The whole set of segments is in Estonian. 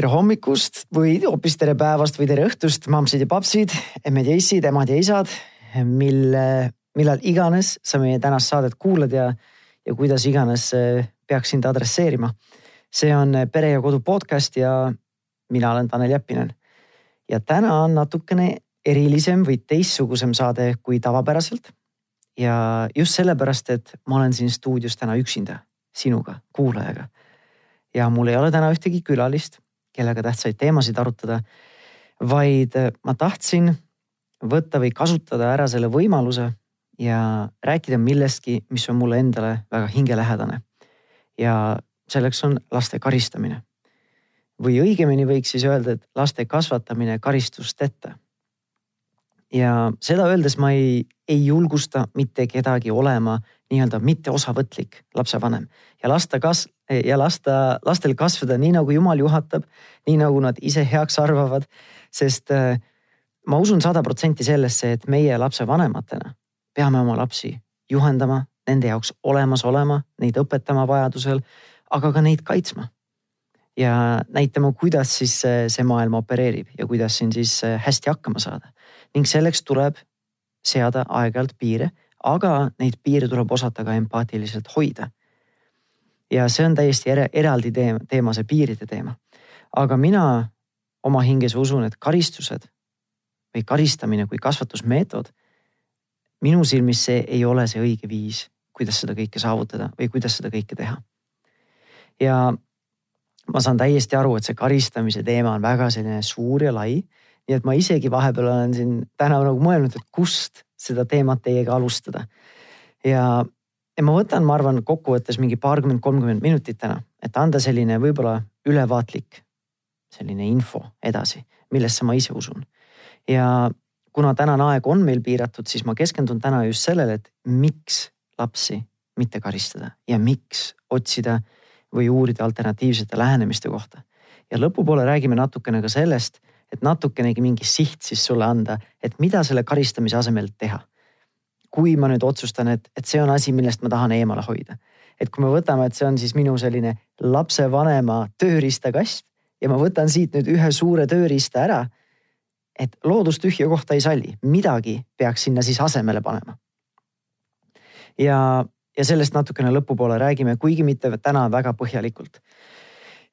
tere hommikust või hoopis tere päevast või tere õhtust, mammsid ja papsid, emmed ja issid, emad ja isad, mille, millal iganes sa meie tänast saadet kuulad ja, ja kuidas iganes peaks sind adresseerima. see on Pere ja Kodu podcast ja mina olen Tanel Jeppinen. ja täna on natukene erilisem või teistsugusem saade kui tavapäraselt. ja just sellepärast, et ma olen siin stuudios täna üksinda, sinuga, kuulajaga ja mul ei ole täna ühtegi külalist, kellega tähtsaid teemasid arutada, vaid äh, ma tahtsin võtta või kasutada ära selle võimaluse ja rääkida millestki, mis on mulle endale väga hingelähedane. ja selleks on laste karistamine. või õigemini võiks siis öelda, et laste kasvatamine karistusteta. ja seda öeldes ma ei, ei julgusta mitte kedagi olema nii-öelda mitteosavõtlik lapsevanem ja lasta kas- ja lasta lastel kasvada nii nagu jumal juhatab, nii nagu nad ise heaks arvavad. sest äh, ma usun sada protsenti sellesse, et meie lapsevanematena peame oma lapsi juhendama, nende jaoks olemas olema, neid õpetama vajadusel, aga ka neid kaitsma. ja näitama, kuidas siis see maailm opereerib ja kuidas siin siis äh, hästi hakkama saada. ning selleks tuleb seada aeg-ajalt piire, aga neid piire tuleb osata ka empaatiliselt hoida ja see on täiesti eraldi teema, teema, see piiride teema. aga mina oma hinges usun, et karistused või karistamine kui kasvatusmeetod, minu silmis see ei ole see õige viis, kuidas seda kõike saavutada või kuidas seda kõike teha. ja ma saan täiesti aru, et see karistamise teema on väga selline suur ja lai. nii et ma isegi vahepeal olen siin täna nagu mõelnud, et kust seda teemat teiega alustada. ja ja ma võtan, ma arvan, kokkuvõttes mingi paarkümmend, kolmkümmend minutit täna, et anda selline võib-olla ülevaatlik selline info edasi, millesse ma ise usun. ja kuna tänane aeg on meil piiratud, siis ma keskendun täna just sellele, et miks lapsi mitte karistada ja miks otsida või uurida alternatiivsete lähenemiste kohta. ja lõpupoole räägime natukene ka sellest, et natukenegi mingi siht siis sulle anda, et mida selle karistamise asemel teha kui ma nüüd otsustan, et, et see on asi, millest ma tahan eemale hoida. et kui me võtame, et see on siis minu selline lapsevanema tööriistakast ja ma võtan siit nüüd ühe suure tööriista ära. et loodus tühja kohta ei salli, midagi peaks sinna siis asemele panema. ja, ja sellest natukene lõpupoole räägime, kuigi mitte täna väga põhjalikult.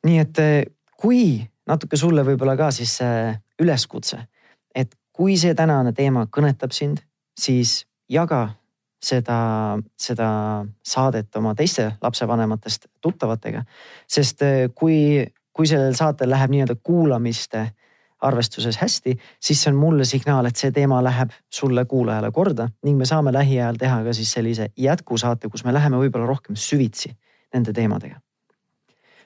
nii et eh, kui natuke sulle võib-olla ka siis üleskutse, et kui see tänane teema kõnetab sind, siis jaga seda, seda saadet oma teiste lapsevanematest tuttavatega. sest eh, kui, kui sellel saatel läheb nii-öelda kuulamiste arvestuses hästi, siis see on mulle signaal, et see teema läheb sulle kuulajale korda ning me saame lähiajal teha ka siis sellise jätkusaate, kus me läheme võib-olla rohkem süvitsi nende teemadega.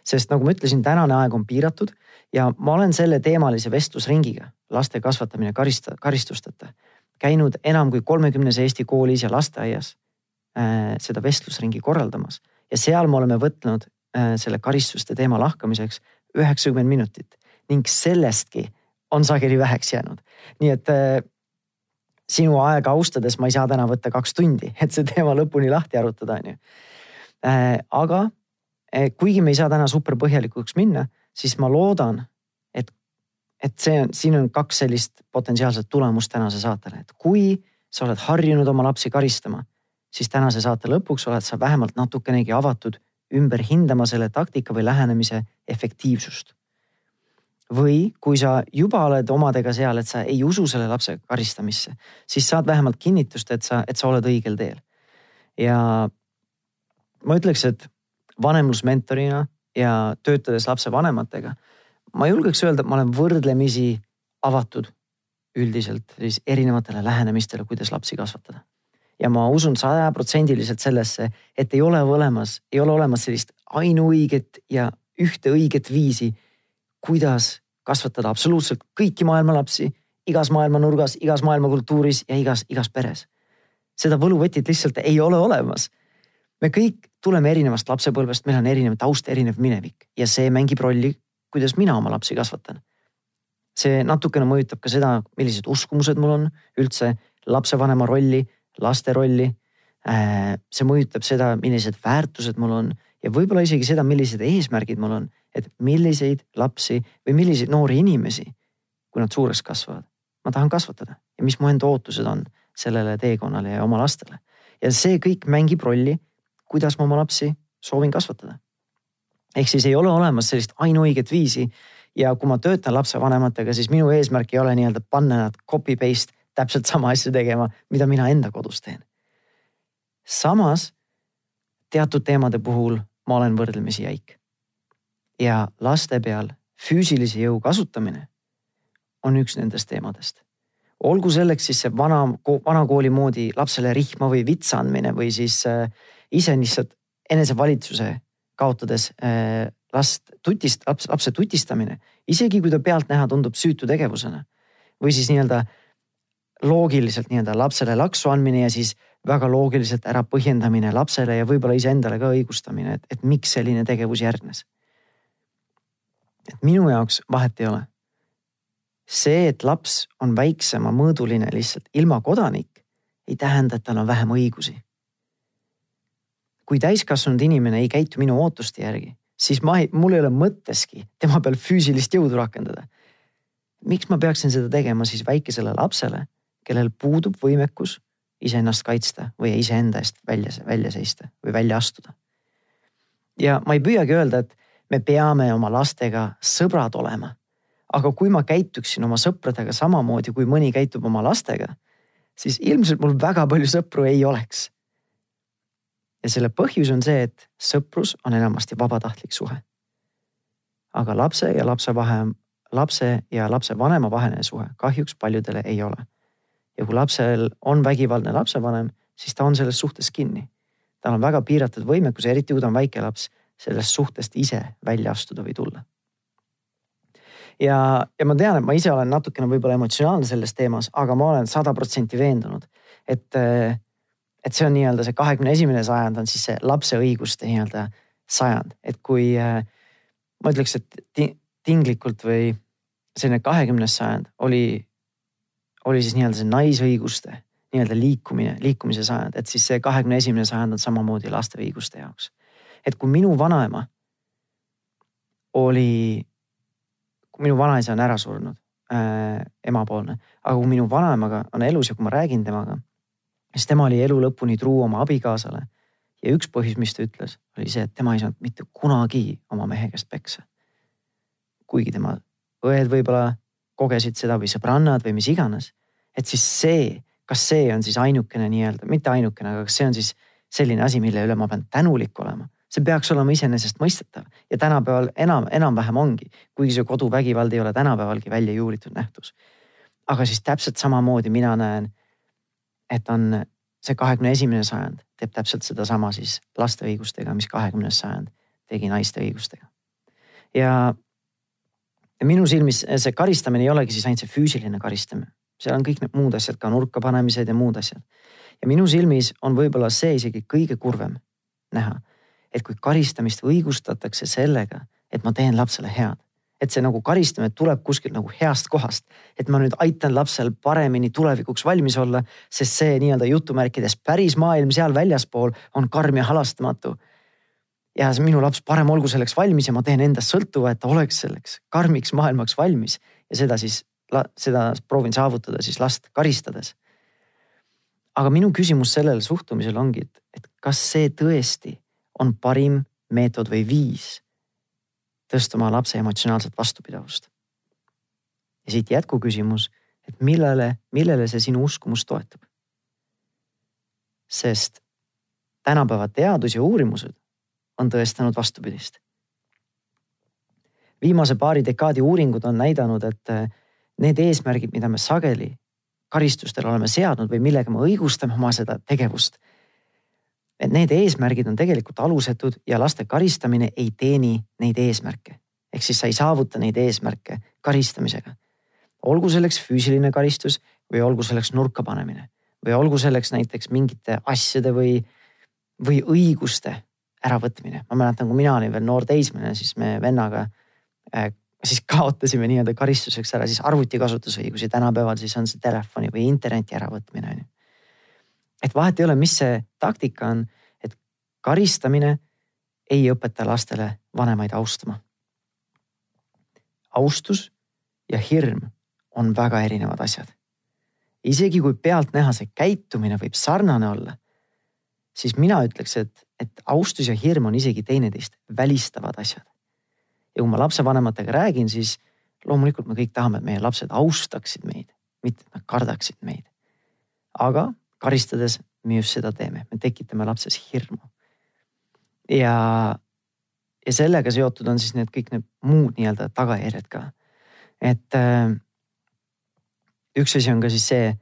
Sest nagu ma ütlesin, tänane aeg on piiratud ja ma olen selle teemalise vestlusringiga, laste kasvatamine karista, karistusteta käinud enam kui kolmekümnes Eesti koolis ja lasteaias äh, seda vestlusringi korraldamas ja seal me oleme võtnud äh, selle karistuste teema lahkamiseks üheksakümmend minutit ning sellestki on sageli väheks jäänud. nii et äh, sinu aega austades ma ei saa täna võtta kaks tundi, et see teema lõpuni lahti arutada, on ju. aga kuigi me ei saa täna super põhjalikuks minna, siis ma loodan, et see on, siin on kaks sellist potentsiaalset tulemust tänase saatele, et kui sa oled harjunud oma lapsi karistama, siis tänase saate lõpuks oled sa vähemalt natukenegi avatud ümber hindama selle taktika või lähenemise efektiivsust. või kui sa juba oled omadega seal, et sa ei usu selle lapse karistamisse, siis saad vähemalt kinnitust, et sa, et sa oled õigel teel. ja ma ütleks, et vanemlusmentorina ja töötades lapsevanematega ma julgeks öelda, et ma olen võrdlemisi avatud üldiselt siis erinevatele lähenemistele, kuidas lapsi kasvatada. ja ma usun sajaprotsendiliselt sellesse, et ei ole olemas, ei ole olemas sellist ainuõiget ja ühte õiget viisi, kuidas kasvatada absoluutselt kõiki maailma lapsi igas maailma nurgas, igas maailma kultuuris ja igas, igas peres. seda võluvõtit lihtsalt ei ole olemas. Me kõik tuleme erinevast lapsepõlvest, meil on erinev taust, erinev minevik ja see mängib rolli kuidas mina oma lapsi kasvatan. see natukene mõjutab ka seda, millised uskumused mul on üldse lapsevanema rolli, laste rolli. Äh, see mõjutab seda, millised väärtused mul on ja võib-olla isegi seda, millised eesmärgid mul on, et milliseid lapsi või milliseid noori inimesi, kui nad suureks kasvavad, ma tahan kasvatada ja mis mu enda ootused on sellele teekonnale ja oma lastele. ja see kõik mängib rolli, kuidas ma oma lapsi soovin kasvatada. ehk siis ei ole olemas sellist ainuõiget viisi ja kui ma töötan lapsevanematega, siis minu eesmärk ei ole nii-öelda panna nad copy paste täpselt sama asja tegema, mida mina enda kodus teen. samas teatud teemade puhul ma olen võrdlemisi jäik. ja laste peal füüsilise jõu kasutamine on üks nendest teemadest. olgu selleks siis see vana, vanakooli moodi lapsele rihma või vitsa andmine või siis äh, ise lihtsalt enesevalitsuse kaotades äh, last tutist, laps, lapse tutistamine, isegi kui ta pealtnäha tundub süütu tegevusena. või siis nii-öelda loogiliselt nii-öelda lapsele laksu andmine ja siis väga loogiliselt ära põhjendamine lapsele ja võib-olla iseendale ka õigustamine, et, et miks selline tegevus järgnes. et minu jaoks vahet ei ole. see, et laps on väiksema mõõduline lihtsalt ilma kodanik, ei tähenda, et tal on vähem õigusi. Kui täiskasvanud inimene ei käitu minu ootuste järgi, siis ma ei, mul ei ole mõtteski tema peal füüsilist jõudu rakendada. miks ma peaksin seda tegema siis väikesele lapsele, kellel puudub võimekus iseennast kaitsta või iseenda eest välja, välja seista või välja astuda. ja ma ei püüagi öelda, et me peame oma lastega sõbrad olema. aga kui ma käituksin oma sõpradega samamoodi, kui mõni käitub oma lastega, siis ilmselt mul väga palju sõpru ei oleks ja selle põhjus on see, et sõprus on enamasti vabatahtlik suhe. aga lapse ja lapse vahe, lapse ja lapsevanema vaheline suhe kahjuks paljudele ei ole. ja kui lapsel on vägivaldne lapsevanem, siis ta on selles suhtes kinni. tal on väga piiratud võimekus, eriti kui ta on väike laps, sellest suhtest ise välja astuda või tulla. ja, ja ma tean, et ma ise olen natukene võib-olla emotsionaalne selles teemas, aga ma olen sada protsenti veendunud, et et see on nii-öelda see kahekümne esimene sajand on siis see lapse õiguste nii-öelda sajand, et kui äh, ma ütleks, et tinglikult või selline kahekümnes sajand oli, oli siis nii-öelda see naisõiguste nii-öelda liikumine, liikumise sajand, et siis see kahekümne esimene sajand on samamoodi laste õiguste jaoks. et kui minu vanaema oli, kui minu vanaisa on ära surnud äh,, emapoolne, aga kui minu vanaemaga on elus ja kui ma räägin temaga siis tema oli elu lõpuni truu oma abikaasale. ja üks põhjus, mis ta ütles, oli see, et tema ei saanud mitte kunagi oma mehe käest peksa. kuigi tema õed võib-olla kogesid seda või sõbrannad või mis iganes. et siis see, kas see on siis ainukene nii-öelda, mitte ainukene, aga kas see on siis selline asi, mille üle ma pean tänulik olema see peaks olema iseenesestmõistetav ja tänapäeval enam, enam-vähem ongi, kuigi see koduvägivald ei ole tänapäevalgi välja juuritud nähtus. aga siis täpselt samamoodi mina näen et on see kahekümne esimene sajand teeb täpselt sedasama siis laste õigustega, mis kahekümnes sajand tegi naiste õigustega. ja, minu silmis see karistamine ei olegi siis ainult see füüsiline karistamine, seal on kõik need muud asjad ka nurka panemised ja muud asjad. ja minu silmis on võib-olla see isegi kõige kurvem näha, et kui karistamist õigustatakse sellega, et ma teen lapsele head et see nagu karistamine tuleb kuskilt nagu heast kohast. et ma nüüd aitan lapsel paremini tulevikuks valmis olla, sest see nii-öelda jutumärkides päris maailm seal väljaspool on karm ja halastamatu. ja minu laps parem olgu selleks valmis ja ma teen endast sõltuva, et ta oleks selleks karmiks maailmaks valmis ja seda siis, seda proovin saavutada siis last karistades. aga minu küsimus sellele suhtumisele ongi, et, et kas see tõesti on parim meetod või viis tõsta oma lapse emotsionaalset vastupidavust. ja siit jätkuküsimus, et millele, millele see sinu uskumus toetub? sest tänapäeva teadus ja uurimused on tõestanud vastupidist. viimase paari dekaadi uuringud on näidanud, et eh, need eesmärgid, mida me sageli karistustele oleme seadnud või millega me õigustame oma seda tegevust et need eesmärgid on tegelikult alusetud ja laste karistamine ei teeni neid eesmärke. ehk siis sa ei saavuta neid eesmärke karistamisega. olgu selleks füüsiline karistus või olgu selleks nurka panemine või olgu selleks näiteks mingite asjade või, või õiguste äravõtmine. ma mäletan, kui mina olin veel noor teismeline, siis me vennaga äh, siis kaotasime nii-öelda karistuseks ära siis arvuti kasutusõigusi, tänapäeval siis on see telefoni või interneti äravõtmine on ju et vahet ei ole, mis see taktika on, et karistamine ei õpeta lastele vanemaid austama. austus ja hirm on väga erinevad asjad. isegi kui pealtnäha see käitumine võib sarnane olla, siis mina ütleks, et, et austus ja hirm on isegi teineteist välistavad asjad. ja kui ma lapsevanematega räägin, siis loomulikult me kõik tahame, et meie lapsed austaksid meid, mitte et nad kardaksid meid. aga karistades me just seda teeme, me tekitame lapses hirmu. ja, ja sellega seotud on siis need kõik need muud nii-öelda tagajärjed ka. et äh, üks asi on ka siis see,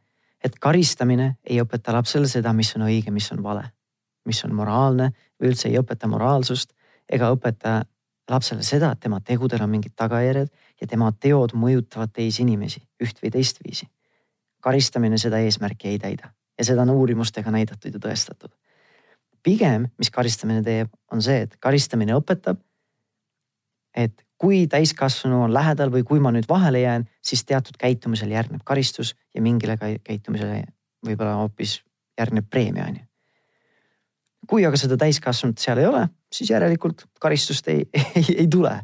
et karistamine ei õpeta lapsele seda, mis on õige, mis on vale, mis on moraalne või üldse ei õpeta moraalsust ega õpeta lapsele seda, et tema tegudel on mingid tagajärjed ja tema teod mõjutavad teisi inimesi üht või teistviisi. karistamine seda eesmärki ei täida ja seda on uurimustega näidatud ja tõestatud. pigem, mis karistamine teeb, on see, et karistamine õpetab, et kui täiskasvanu on lähedal või kui ma nüüd vahele jään, siis teatud käitumisel järgneb karistus ja mingile käitumisele võib-olla hoopis järgneb preemia, on ju. kui aga seda täiskasvanut seal ei ole, siis järelikult karistust ei, ei, ei tule.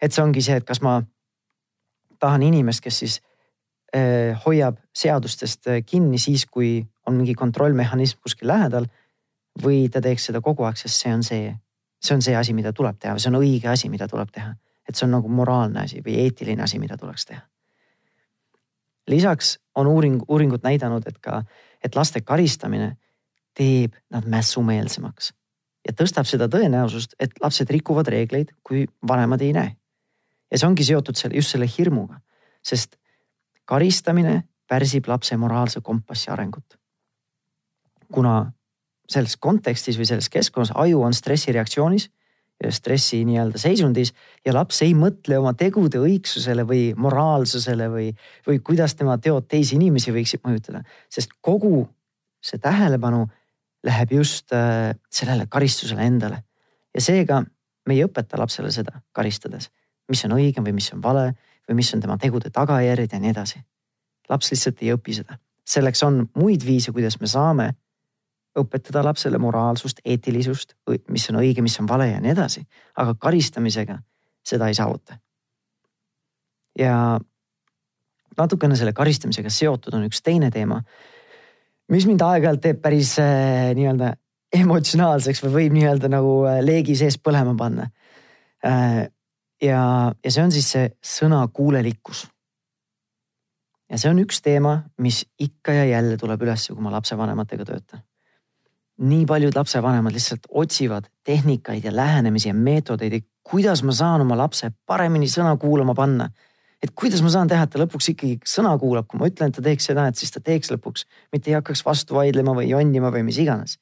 et see ongi see, et kas ma tahan inimest, kes siis äh, hoiab seadustest kinni siis, kui on mingi kontrollmehhanism kuskil lähedal. või ta teeks seda kogu aeg, sest see on see, see on see asi, mida tuleb teha, see on õige asi, mida tuleb teha et see on nagu moraalne asi või eetiline asi, mida tuleks teha. lisaks on uuring, uuringud näidanud, et ka, et laste karistamine teeb nad mässumeelsemaks ja tõstab seda tõenäosust, et lapsed rikuvad reegleid, kui vanemad ei näe. ja see ongi seotud selle, just selle hirmuga, sest karistamine pärsib lapse moraalse kompassi arengut. Kuna selles kontekstis või selles keskkonnas aju on stressireaktsioonis stressi nii-öelda seisundis ja laps ei mõtle oma tegude õigsusele või moraalsusele või, või kuidas tema teod teisi inimesi võiksid mõjutada, sest kogu see tähelepanu läheb just äh, sellele karistusele endale. ja seega me ei õpeta lapsele seda karistades, mis on õige või mis on vale või mis on tema tegude tagajärjed ja nii edasi. laps lihtsalt ei õpi seda, selleks on muid viise, kuidas me saame õpetada lapsele moraalsust, eetilisust, mis on õige, mis on vale ja nii edasi. aga karistamisega seda ei saavuta. ja natukene selle karistamisega seotud on üks teine teema, mis mind aeg-ajalt teeb päris äh, nii-öelda emotsionaalseks või võib nii-öelda nagu äh, leegi sees põlema panna äh,. ja, ja see on siis see sõnakuulelikkus. ja see on üks teema, mis ikka ja jälle tuleb üles, kui ma lapsevanematega töötan nii paljud lapsevanemad lihtsalt otsivad tehnikaid ja lähenemisi ja meetodeid, kuidas ma saan oma lapse paremini sõna kuulama panna. et kuidas ma saan teha, et ta lõpuks ikkagi sõna kuulab, kui ma ütlen, et ta teeks seda, et siis ta teeks lõpuks, mitte ei hakkaks vastu vaidlema või jonnima või mis iganes.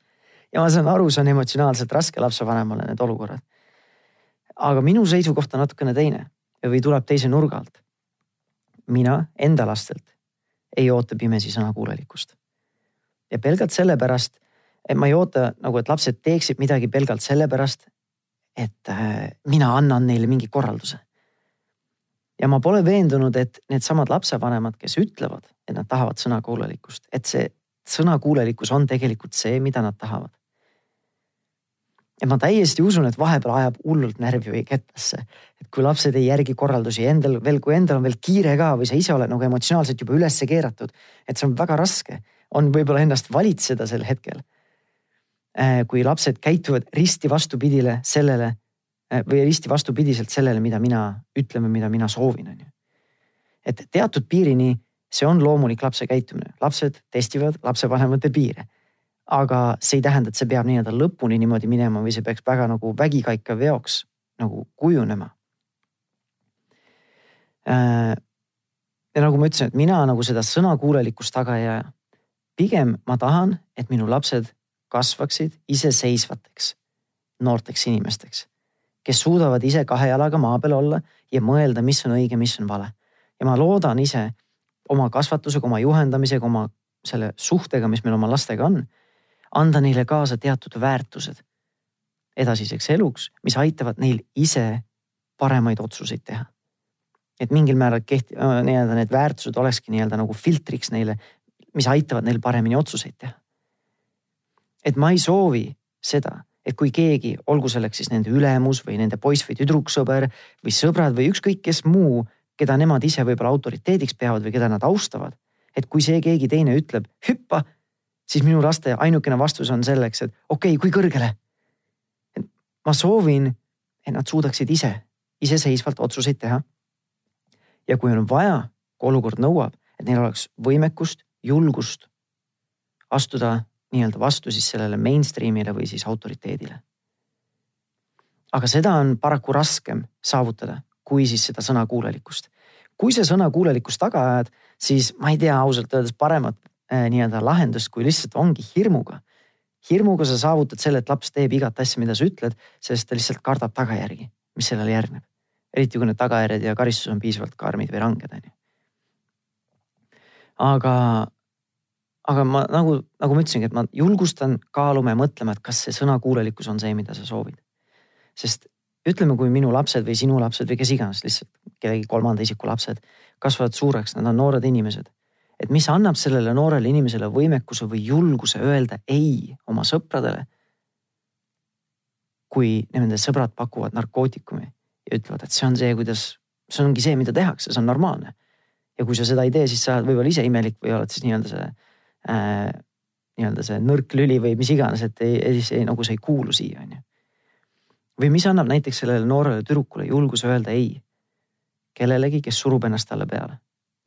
ja ma saan aru, see on emotsionaalselt raske lapsevanemale, need olukorrad. aga minu seisukoht on natukene teine või tuleb teise nurga alt. mina enda lastelt ei oota pimesi sõnakuulelikkust. ja pelgalt sellepärast et ma ei oota nagu, et lapsed teeksid midagi pelgalt sellepärast, et äh, mina annan neile mingi korralduse. ja ma pole veendunud, et needsamad lapsevanemad, kes ütlevad, et nad tahavad sõnakuulelikkust, et see sõnakuulelikkus on tegelikult see, mida nad tahavad. ja ma täiesti usun, et vahepeal ajab hullult närvi või kettasse, et kui lapsed ei järgi korraldusi endal veel, kui endal on veel kiire ka või sa ise oled nagu emotsionaalselt juba ülesse keeratud, et see on väga raske, on võib-olla ennast valitseda sel hetkel kui lapsed käituvad risti vastupidile sellele äh, või risti vastupidiselt sellele, mida mina ütlen või mida mina soovin, on ju. et teatud piirini see on loomulik lapse käitumine, lapsed testivad lapsevanemate piire. aga see ei tähenda, et see peab nii-öelda lõpuni niimoodi minema või see peaks väga nagu vägikaikav veoks nagu kujunema. Äh, ja nagu ma ütlesin, et mina nagu seda sõnakuulelikkust taga ei aja. pigem ma tahan, et minu lapsed kasvaksid iseseisvateks noorteks inimesteks, kes suudavad ise kahe jalaga maa peal olla ja mõelda, mis on õige, mis on vale. ja ma loodan ise oma kasvatusega, oma juhendamisega, oma selle suhtega, mis meil oma lastega on, anda neile kaasa teatud väärtused edasiseks eluks, mis aitavad neil ise paremaid otsuseid teha. et mingil määral kehti-, nii-öelda need väärtused olekski nii-öelda nagu filtriks neile, mis aitavad neil paremini otsuseid teha et ma ei soovi seda, et kui keegi, olgu selleks siis nende ülemus või nende poiss või tüdruksõber või sõbrad või ükskõik kes muu, keda nemad ise võib-olla autoriteediks peavad või keda nad austavad. et kui see keegi teine ütleb hüppa, siis minu laste ainukene vastus on selleks, et okei okay,, kui kõrgele. ma soovin, et nad suudaksid ise, iseseisvalt otsuseid teha. ja kui on vaja, kui olukord nõuab, et neil oleks võimekust, julgust astuda nii-öelda vastu siis sellele mainstream'ile või siis autoriteedile. aga seda on paraku raskem saavutada, kui siis seda sõnakuulelikkust. kui see sõnakuulelikkust taga ajad, siis ma ei tea ausalt öeldes paremat äh, nii-öelda lahendust, kui lihtsalt ongi hirmuga. hirmuga sa saavutad selle, et laps teeb igat asja, mida sa ütled, sest ta lihtsalt kardab tagajärgi, mis sellele järgneb. eriti kui need tagajärjed ja karistus on piisavalt karmid või ranged, on ju. aga aga ma nagu, nagu ma ütlesingi, et ma julgustan kaaluma ja mõtlema, et kas see sõnakuulelikkus on see, mida sa soovid. sest ütleme, kui minu lapsed või sinu lapsed või kes iganes, lihtsalt kellegi kolmanda isiku lapsed kasvavad suureks, nad on noored inimesed. et mis annab sellele noorele inimesele võimekuse või julguse öelda ei oma sõpradele. kui nende sõbrad pakuvad narkootikumi ja ütlevad, et see on see, kuidas, see ongi see, mida tehakse, see on normaalne. ja kui sa seda ei tee, siis sa oled võib-olla ise imelik või oled siis nii-öelda see äh, nii-öelda see nõrk lüli või mis iganes, et ei, ei, ei nagu see ei kuulu siia, on ju. või mis annab näiteks sellele noorele tüdrukule julguse öelda ei kellelegi, kes surub ennast talle peale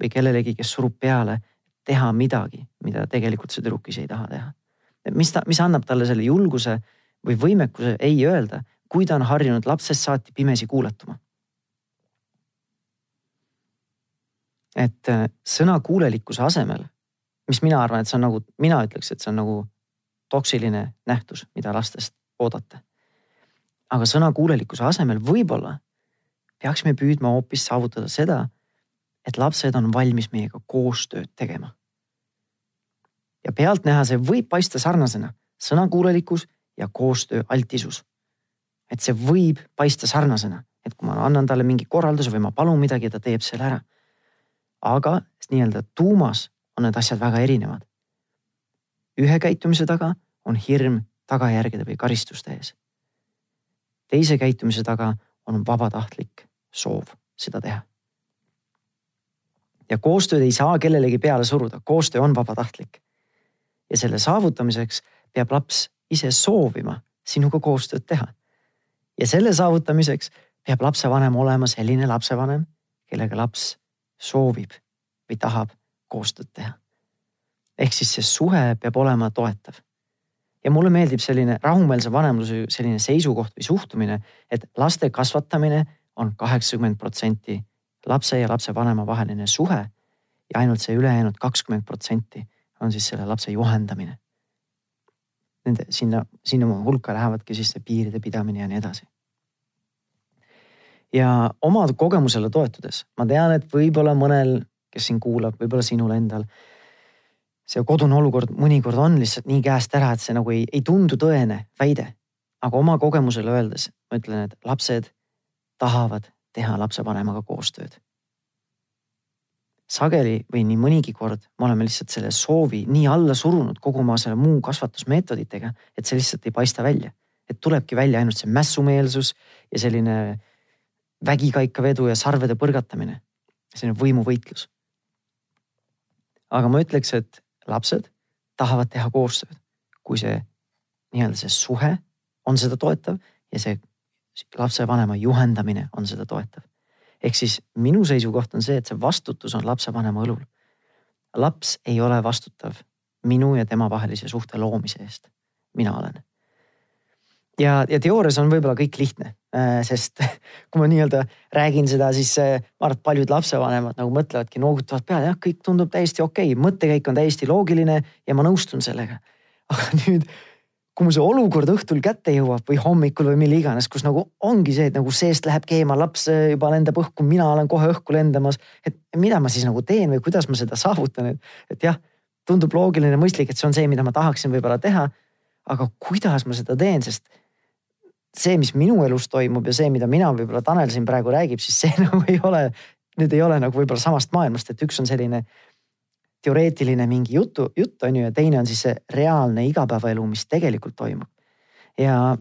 või kellelegi, kes surub peale teha midagi, mida tegelikult see tüdruk ise ei taha teha. mis ta, mis annab talle selle julguse või võimekuse ei öelda, kui ta on harjunud lapsest saati pimesi kuuletuma. et äh, sõna kuulelikkuse asemel mis mina arvan, et see on nagu, mina ütleks, et see on nagu toksiline nähtus, mida lastest oodata. aga sõnakuulelikkuse asemel võib-olla peaksime püüdma hoopis saavutada seda, et lapsed on valmis meiega koostööd tegema. ja pealtnäha see võib paista sarnasena, sõnakuulelikkus ja koostöö altisus. et see võib paista sarnasena, et kui ma annan talle mingi korralduse või ma palun midagi, ta teeb selle ära. aga nii-öelda tuumas on need asjad väga erinevad. ühe käitumise taga on hirm tagajärgede või karistuste ees. teise käitumise taga on vabatahtlik soov seda teha. ja koostööd ei saa kellelegi peale suruda, koostöö on vabatahtlik. ja selle saavutamiseks peab laps ise soovima sinuga koostööd teha. ja selle saavutamiseks peab lapsevanem olema selline lapsevanem, kellega laps soovib või tahab koostööd teha. ehk siis see suhe peab olema toetav. ja mulle meeldib selline rahumeelse vanemluse selline seisukoht või suhtumine, et laste kasvatamine on kaheksakümmend protsenti lapse ja lapsevanema vaheline suhe ja ainult see ülejäänud kakskümmend protsenti on siis selle lapse juhendamine. Nende sinna, sinna hulka lähevadki siis see piiride pidamine ja nii edasi. ja oma kogemusele toetudes, ma tean, et võib-olla mõnel kes siin kuulab, võib-olla sinul endal. see kodune olukord mõnikord on lihtsalt nii käest ära, et see nagu ei, ei tundu tõene väide. aga oma kogemusele öeldes ma ütlen, et lapsed tahavad teha lapsevanemaga koostööd. sageli või nii mõnigi kord me oleme lihtsalt selle soovi nii alla surunud kogu oma selle muu kasvatusmeetoditega, et see lihtsalt ei paista välja. et tulebki välja ainult see mässumeelsus ja selline vägikaikavedu ja sarvede põrgatamine. selline võimuvõitlus aga ma ütleks, et lapsed tahavad teha koostööd, kui see nii-öelda see suhe on seda toetav ja see lapsevanema juhendamine on seda toetav. ehk siis minu seisukoht on see, et see vastutus on lapsevanema õlul. laps ei ole vastutav minu ja tema vahelise suhte loomise eest. mina olen ja, ja teoorias on võib-olla kõik lihtne, sest kui ma nii-öelda räägin seda, siis äh, ma arvan, et paljud lapsevanemad nagu mõtlevadki, noogutavad peale, jah, kõik tundub täiesti okei okay., mõttekäik on täiesti loogiline ja ma nõustun sellega. aga nüüd, kui mul see olukord õhtul kätte jõuab või hommikul või mille iganes, kus nagu ongi see, et nagu seest läheb keema, laps äh, juba lendab õhku, mina olen kohe õhku lendamas. et mida ma siis nagu teen või kuidas ma seda saavutan, et, et jah, tundub loogiline, mõistlik, et see on see, mida ma tahaksin võib-olla teha. aga kuidas ma seda teen, sest see, mis minu elus toimub ja see, mida mina võib-olla Tanel siin praegu räägib, siis see nagu ei ole, need ei ole nagu võib-olla samast maailmast, et üks on selline teoreetiline mingi jutu, jutt on ju ja teine on siis see reaalne igapäevaelu, mis tegelikult toimub. ja,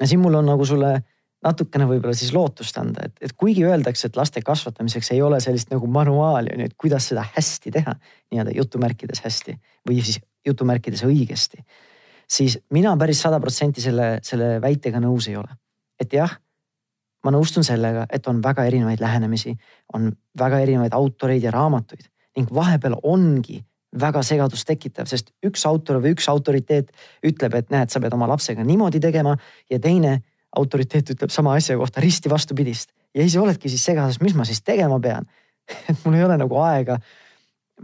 ja siin mul on nagu sulle natukene võib-olla siis lootust anda, et, et kuigi öeldakse, et laste kasvatamiseks ei ole sellist nagu manuaali on ju, et kuidas seda hästi teha, nii-öelda jutumärkides hästi või siis jutumärkides õigesti. Siis mina päris sada protsenti selle, selle väitega nõus ei ole. et jah, ma nõustun sellega, et on väga erinevaid lähenemisi, on väga erinevaid autoreid ja raamatuid ning vahepeal ongi väga segadust tekitav, sest üks autor või üks autoriteet ütleb, et näed, sa pead oma lapsega niimoodi tegema ja teine autoriteet ütleb sama asja kohta risti vastupidist ja siis oledki siis segaduses, mis ma siis tegema pean. et mul ei ole nagu aega,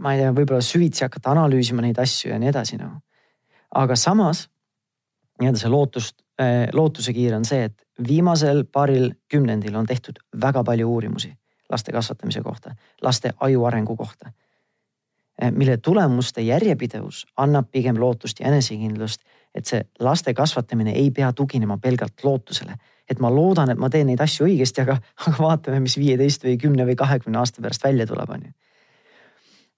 ma ei tea, võib-olla süvitsi hakata analüüsima neid asju ja nii edasi nagu. Aga samas nii-öelda see lootust, eh, lootusekiir on see, et viimasel paaril kümnendil on tehtud väga palju uurimusi laste kasvatamise kohta, laste aju arengu kohta. Eh, mille tulemuste järjepidevus annab pigem lootust ja enesekindlust et see laste kasvatamine ei pea tuginema pelgalt lootusele. et ma loodan, et ma teen neid asju õigesti, aga, aga vaatame, mis viieteist või kümne või kahekümne aasta pärast välja tuleb, on ju.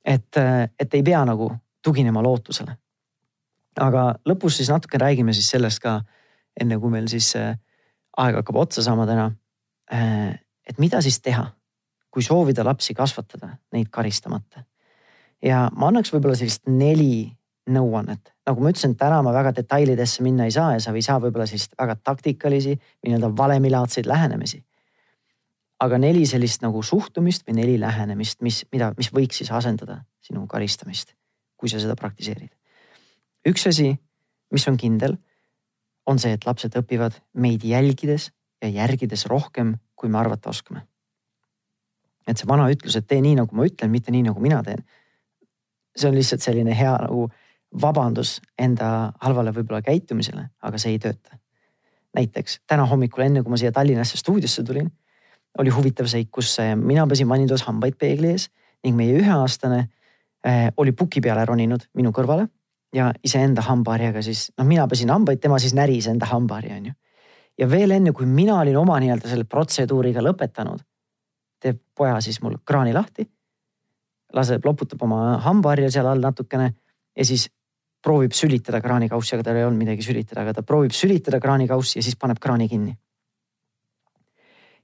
et, et ei pea nagu tuginema lootusele. Aga lõpus siis natuke räägime siis sellest ka, enne kui meil siis äh, aeg hakkab otsa saama täna. Äh, et mida siis teha, kui soovida lapsi kasvatada, neid karistamata. ja ma annaks võib-olla sellist neli nõuannet. nagu ma ütlesin, täna ma väga detailidesse minna ei saa ja sa ei saa võib-olla sellist väga taktikalisi või nii-öelda valemilaadseid lähenemisi. aga neli sellist nagu suhtumist või neli lähenemist, mis, mida, mis võiks siis asendada sinu karistamist, kui sa seda praktiseerid. Üks asi, mis on kindel, on see, et lapsed õpivad meid jälgides ja järgides rohkem, kui me arvata oskame. et see vana ütlus, et tee nii, nagu ma ütlen, mitte nii, nagu mina teen. see on lihtsalt selline hea nagu vabandus enda halvale võib-olla käitumisele, aga see ei tööta. näiteks täna hommikul, enne kui ma siia Tallinnasse stuudiosse tulin, oli huvitav seik, kus eh, mina pesin vannitoas hambaid peegli ees ning meie üheaastane eh, oli puki peale roninud minu kõrvale ja iseenda hambaharjaga siis, noh, mina pesin hambaid, tema siis näris enda hambaharja, onju. ja veel enne, kui mina olin oma nii-öelda selle protseduuriga lõpetanud, teeb poja siis mul kraani lahti, laseb, loputab oma hambaharja seal all natukene ja siis proovib sülitada kraanikaussi, aga tal ei olnud midagi sülitada, aga ta proovib sülitada kraanikaussi ja siis paneb kraani kinni.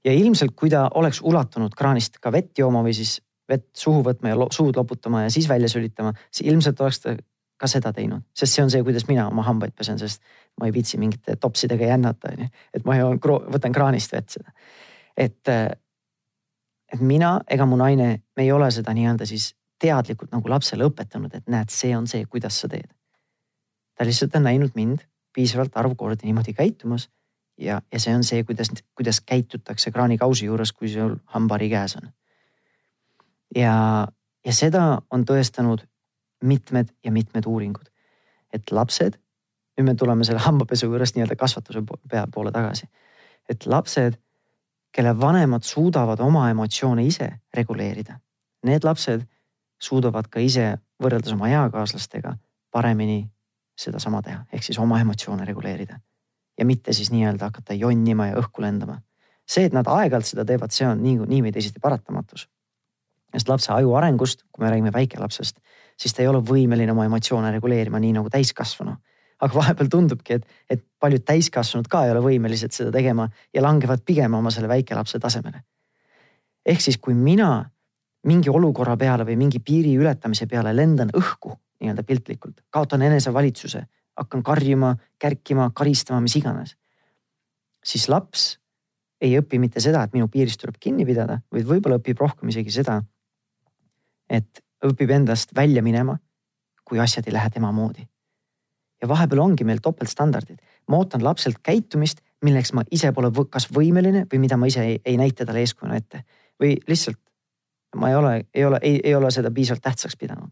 ja ilmselt, kui ta oleks ulatunud kraanist ka vett jooma või siis vett suhu võtma ja suud loputama ja siis välja sülitama, siis ilmselt oleks ta ka seda teinud, sest see on see, kuidas mina oma hambaid pesen, sest ma ei viitsi mingite topsidega jännata, onju. et ma joon, võtan kraanist vett seda. et, et mina ega mu naine, me ei ole seda nii-öelda siis teadlikult nagu lapsele õpetanud, et näed, see on see, kuidas sa teed ta lihtsalt on näinud mind piisavalt arv kordi niimoodi käitumas ja, ja see on see, kuidas, kuidas käitutakse kraanikausi juures, kui sul hambari käes on. ja, ja seda on tõestanud mitmed ja mitmed uuringud, et lapsed, nüüd me tuleme selle hambapesu juurest nii-öelda kasvatuse poole tagasi, et lapsed, kelle vanemad suudavad oma emotsioone ise reguleerida, need lapsed suudavad ka ise võrreldes oma eakaaslastega paremini sedasama teha, ehk siis oma emotsioone reguleerida. ja mitte siis nii-öelda hakata jonnima ja õhku lendama. see, et nad aeg-ajalt seda teevad, see on nii, nii või teisiti paratamatus. sest lapse aju arengust, kui me räägime väikelapsest, siis ta ei ole võimeline oma emotsioone reguleerima nii nagu täiskasvanu. aga vahepeal tundubki, et, et paljud täiskasvanud ka ei ole võimelised seda tegema ja langevad pigem oma selle väikelapse tasemele. ehk siis, kui mina mingi olukorra peale või mingi piiri ületamise peale lendan õhku nii-öelda piltlikult, kaotan enesevalitsuse, hakkan karjuma, kärkima, karistama, mis iganes. siis laps ei õpi mitte seda, et minu piirist tuleb kinni pidada, vaid võib-olla õpib rohkem isegi seda, et õpib endast välja minema, kui asjad ei lähe tema moodi. ja vahepeal ongi meil topeltstandardid. ma ootan lapselt käitumist, milleks ma ise pole kas võimeline või mida ma ise ei, ei näita talle eeskujuna ette või lihtsalt ma ei ole, ei ole, ei ole seda piisavalt tähtsaks pidanud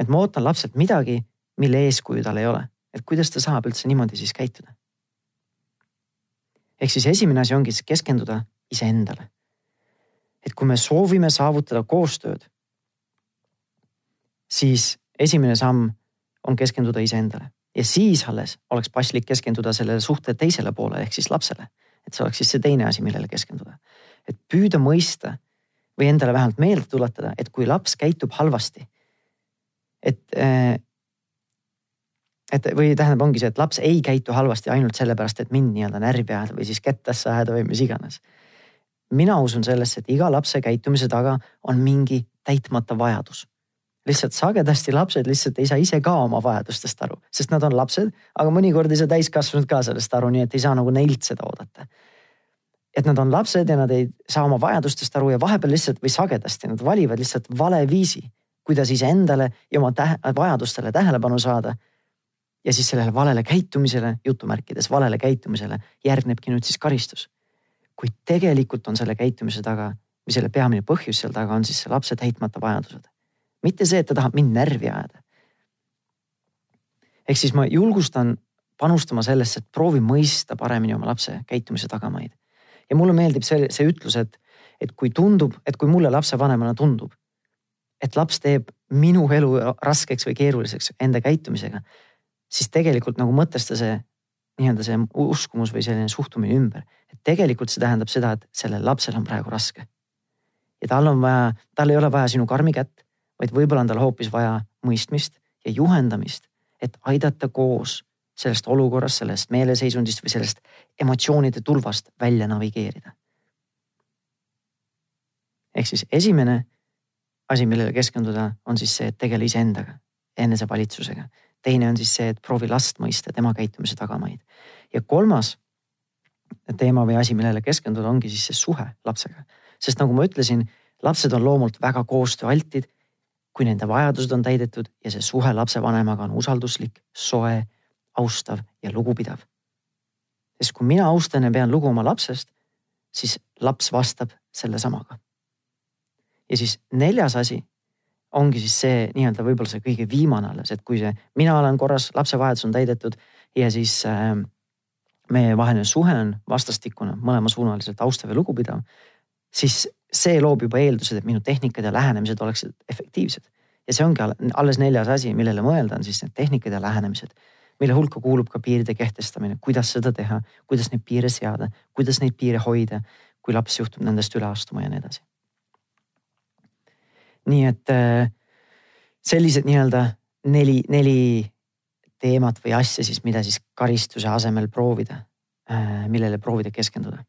et ma ootan lapselt midagi, mille eeskuju tal ei ole, et kuidas ta saab üldse niimoodi siis käituda. ehk siis esimene asi ongi keskenduda iseendale. et kui me soovime saavutada koostööd, siis esimene samm on keskenduda iseendale ja siis alles oleks paslik keskenduda sellele suhte teisele poole ehk siis lapsele. et see oleks siis see teine asi, millele keskenduda. et püüda mõista või endale vähemalt meelde tuletada, et kui laps käitub halvasti, et, äh, et või tähendab, ongi see, et laps ei käitu halvasti ainult sellepärast, et mind nii-öelda närvi ajada või siis kettasse ajada või mis iganes. mina usun sellesse, et iga lapse käitumise taga on mingi täitmata vajadus. Lihtsalt sagedasti lapsed lihtsalt ei saa ise ka oma vajadustest aru, sest nad on lapsed, aga mõnikord ei saa täiskasvanud ka sellest aru, nii et ei saa nagu neilt seda oodata et nad on lapsed ja nad ei saa oma vajadustest aru ja vahepeal lihtsalt või sagedasti nad valivad lihtsalt vale viisi, kuidas iseendale ja oma tähe, vajadustele tähelepanu saada ja siis sellele valele käitumisele, jutumärkides valele käitumisele järgnebki nüüd siis karistus. kuid tegelikult on selle käitumise taga või selle peamine põhjus seal taga on siis see lapse täitmata vajadused. Mitte see, et ta tahab mind närvi ajada. ehk siis ma julgustan panustama sellesse, et proovi mõista paremini oma lapse käitumise tagamaid. ja mulle meeldib see, see ütlus, et, et kui tundub, et kui mulle lapsevanemana tundub, et laps teeb minu elu raskeks või keeruliseks enda käitumisega siis tegelikult nagu mõtesta see nii-öelda see uskumus või selline suhtumine ümber. et tegelikult see tähendab seda, et sellel lapsel on praegu raske. ja tal on vaja, tal ei ole vaja sinu karmi kätt, vaid võib-olla on tal hoopis vaja mõistmist ja juhendamist, et aidata koos sellest olukorrast, sellest meeleseisundist või sellest emotsioonide tulvast välja navigeerida. ehk siis esimene asi, millele keskenduda, on siis see, et tegele iseendaga, enesevalitsusega teine on siis see, et proovi last mõista, tema käitumise tagamaid. ja kolmas teema või asi, millele keskenduda, ongi siis see suhe lapsega. sest nagu ma ütlesin, lapsed on loomult väga koostööaltid. Kui nende vajadused on täidetud ja see suhe lapsevanemaga on usalduslik, soe, austav ja lugupidav. sest kui mina austan ja pean lugu oma lapsest, siis laps vastab sellesamaga. ja siis neljas asi ongi siis see nii-öelda võib-olla see kõige viimane alles, et kui see, mina olen korras, lapse vajadus on täidetud ja siis äh, meie vaheline suhe on vastastikune, mõlemasuunaliselt austav ja lugupidav. Siis see loob juba eeldused, et minu tehnikad ja lähenemised oleksid efektiivsed. ja see ongi alles neljas asi, millele mõelda, on siis need tehnikad ja lähenemised mille hulka kuulub ka piiride kehtestamine, kuidas seda teha, kuidas neid piire seada, kuidas neid piire hoida, kui laps juhtub nendest üle astuma ja nii edasi nii et äh, sellised nii-öelda neli, neli teemat või asja siis, mida siis karistuse asemel proovida, äh, millele proovida keskenduda.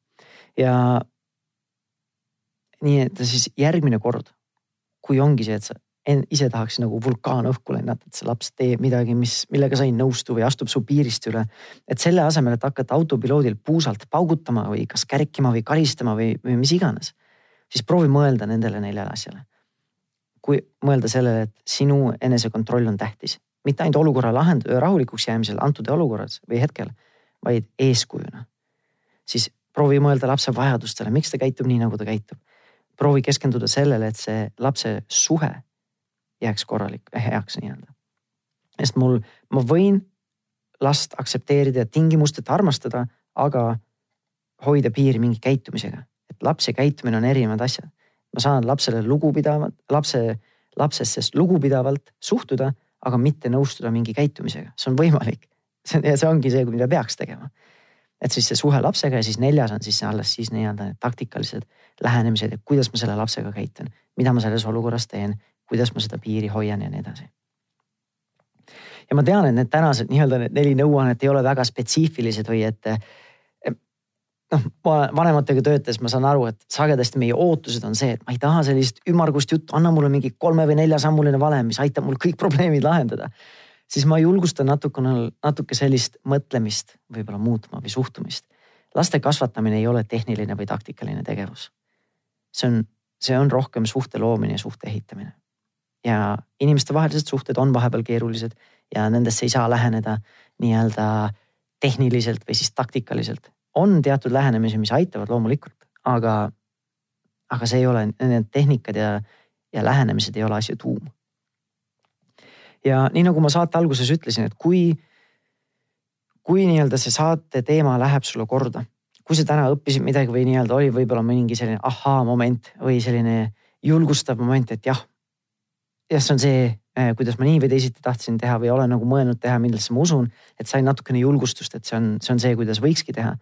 ja nii et siis järgmine kord, kui ongi see, et sa ise tahaks nagu vulkaan õhku lennata, et see laps teeb midagi, mis, millega sa ei nõustu või astub su piirist üle. et selle asemel, et hakata autopiloodil puusalt paugutama või kas kärkima või karistama või, või mis iganes, siis proovi mõelda nendele neljale asjale kui mõelda sellele, et sinu enesekontroll on tähtis, mitte ainult olukorra lahend-, rahulikuks jäämisel antud olukorras või hetkel, vaid eeskujuna. siis proovi mõelda lapse vajadustele, miks ta käitub nii, nagu ta käitub. Proovi keskenduda sellele, et see lapse suhe jääks korralik, heaks nii-öelda. sest mul, ma võin last aktsepteerida ja tingimusteta armastada, aga hoida piiri mingi käitumisega, et laps ja käitumine on erinevad asjad ma saan lapsele lugupidavalt, lapse, lapsest lugupidavalt suhtuda, aga mitte nõustuda mingi käitumisega, see on võimalik. see ongi see, mida peaks tegema. Et siis see suhe lapsega ja siis neljas on siis alles siis nii-öelda need taktikalised lähenemised, et kuidas ma selle lapsega käitun, mida ma selles olukorras teen, kuidas ma seda piiri hoian ja nii edasi. ja ma tean, et need tänased nii-öelda need neli nõuannet ei ole väga spetsiifilised või et noh, vanematega töötades ma saan aru, et sagedasti meie ootused on see, et ma ei taha sellist ümmargust juttu, anna mulle mingi kolme või neljasammuline valem, mis aitab mul kõik probleemid lahendada. Siis ma julgustan natukene, natuke sellist mõtlemist võib-olla muutma või suhtumist. laste kasvatamine ei ole tehniline või taktikaline tegevus. see on, see on rohkem suhte loomine ja suhte ehitamine. ja inimestevahelised suhted on vahepeal keerulised ja nendesse ei saa läheneda nii-öelda tehniliselt või siis taktikaliselt on teatud lähenemisi, mis aitavad loomulikult, aga, aga see ei ole, need tehnikad ja, ja lähenemised ei ole asja tuum. Ja nii nagu ma saate alguses ütlesin, et kui, kui nii-öelda see saate teema läheb sulle korda, kui sa täna õppisid midagi või nii-öelda oli võib-olla mingi selline ahhaa-moment või selline julgustav moment, et jah, jah, see on see, eh, kuidas ma nii või teisiti tahtsin teha või olen nagu mõelnud teha, millesse ma usun, et sain natukene julgustust, et see on, see on see, kuidas võikski teha.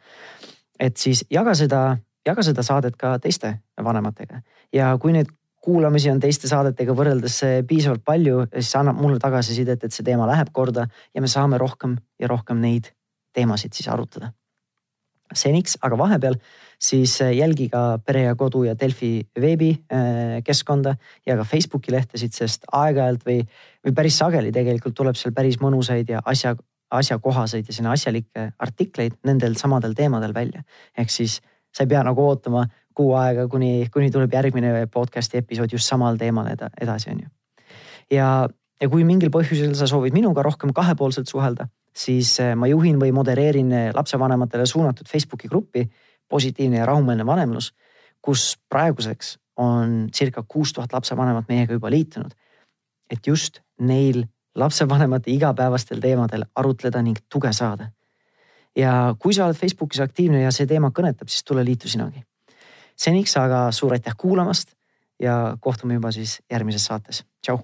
et siis jaga seda, jaga seda saadet ka teiste vanematega ja kui need kuulamisi on teiste saadetega võrreldes piisavalt palju, siis annab mulle tagasisidet, et see teema läheb korda ja me saame rohkem ja rohkem neid teemasid siis arutada. seniks, aga vahepeal siis jälgi ka Pere ja Kodu ja Delfi veebikeskkonda ja ka Facebooki lehtesid, sest aeg-ajalt või, või päris sageli tegelikult tuleb seal päris mõnusaid ja asja, asjakohaseid ja selline asjalikke artikleid nendel samadel teemadel välja. ehk siis sa ei pea nagu ootama kuu aega, kuni, kuni tuleb järgmine podcast'i episood just samal teemal edasi, on ju. ja, ja kui mingil põhjusel sa soovid minuga rohkem kahepoolselt suhelda, siis eh, ma juhin või modereerin eh, lapsevanematele suunatud Facebooki gruppi Positiivne ja rahumeelne vanemlus, kus praeguseks on circa kuus tuhat lapsevanemat meiega juba liitunud. et just neil lapsevanemate igapäevastel teemadel arutleda ning tuge saada. ja kui sa oled Facebookis aktiivne ja see teema kõnetab, siis tule liitu sinagi seniks aga suur aitäh kuulamast ja kohtume juba siis järgmises saates, tšau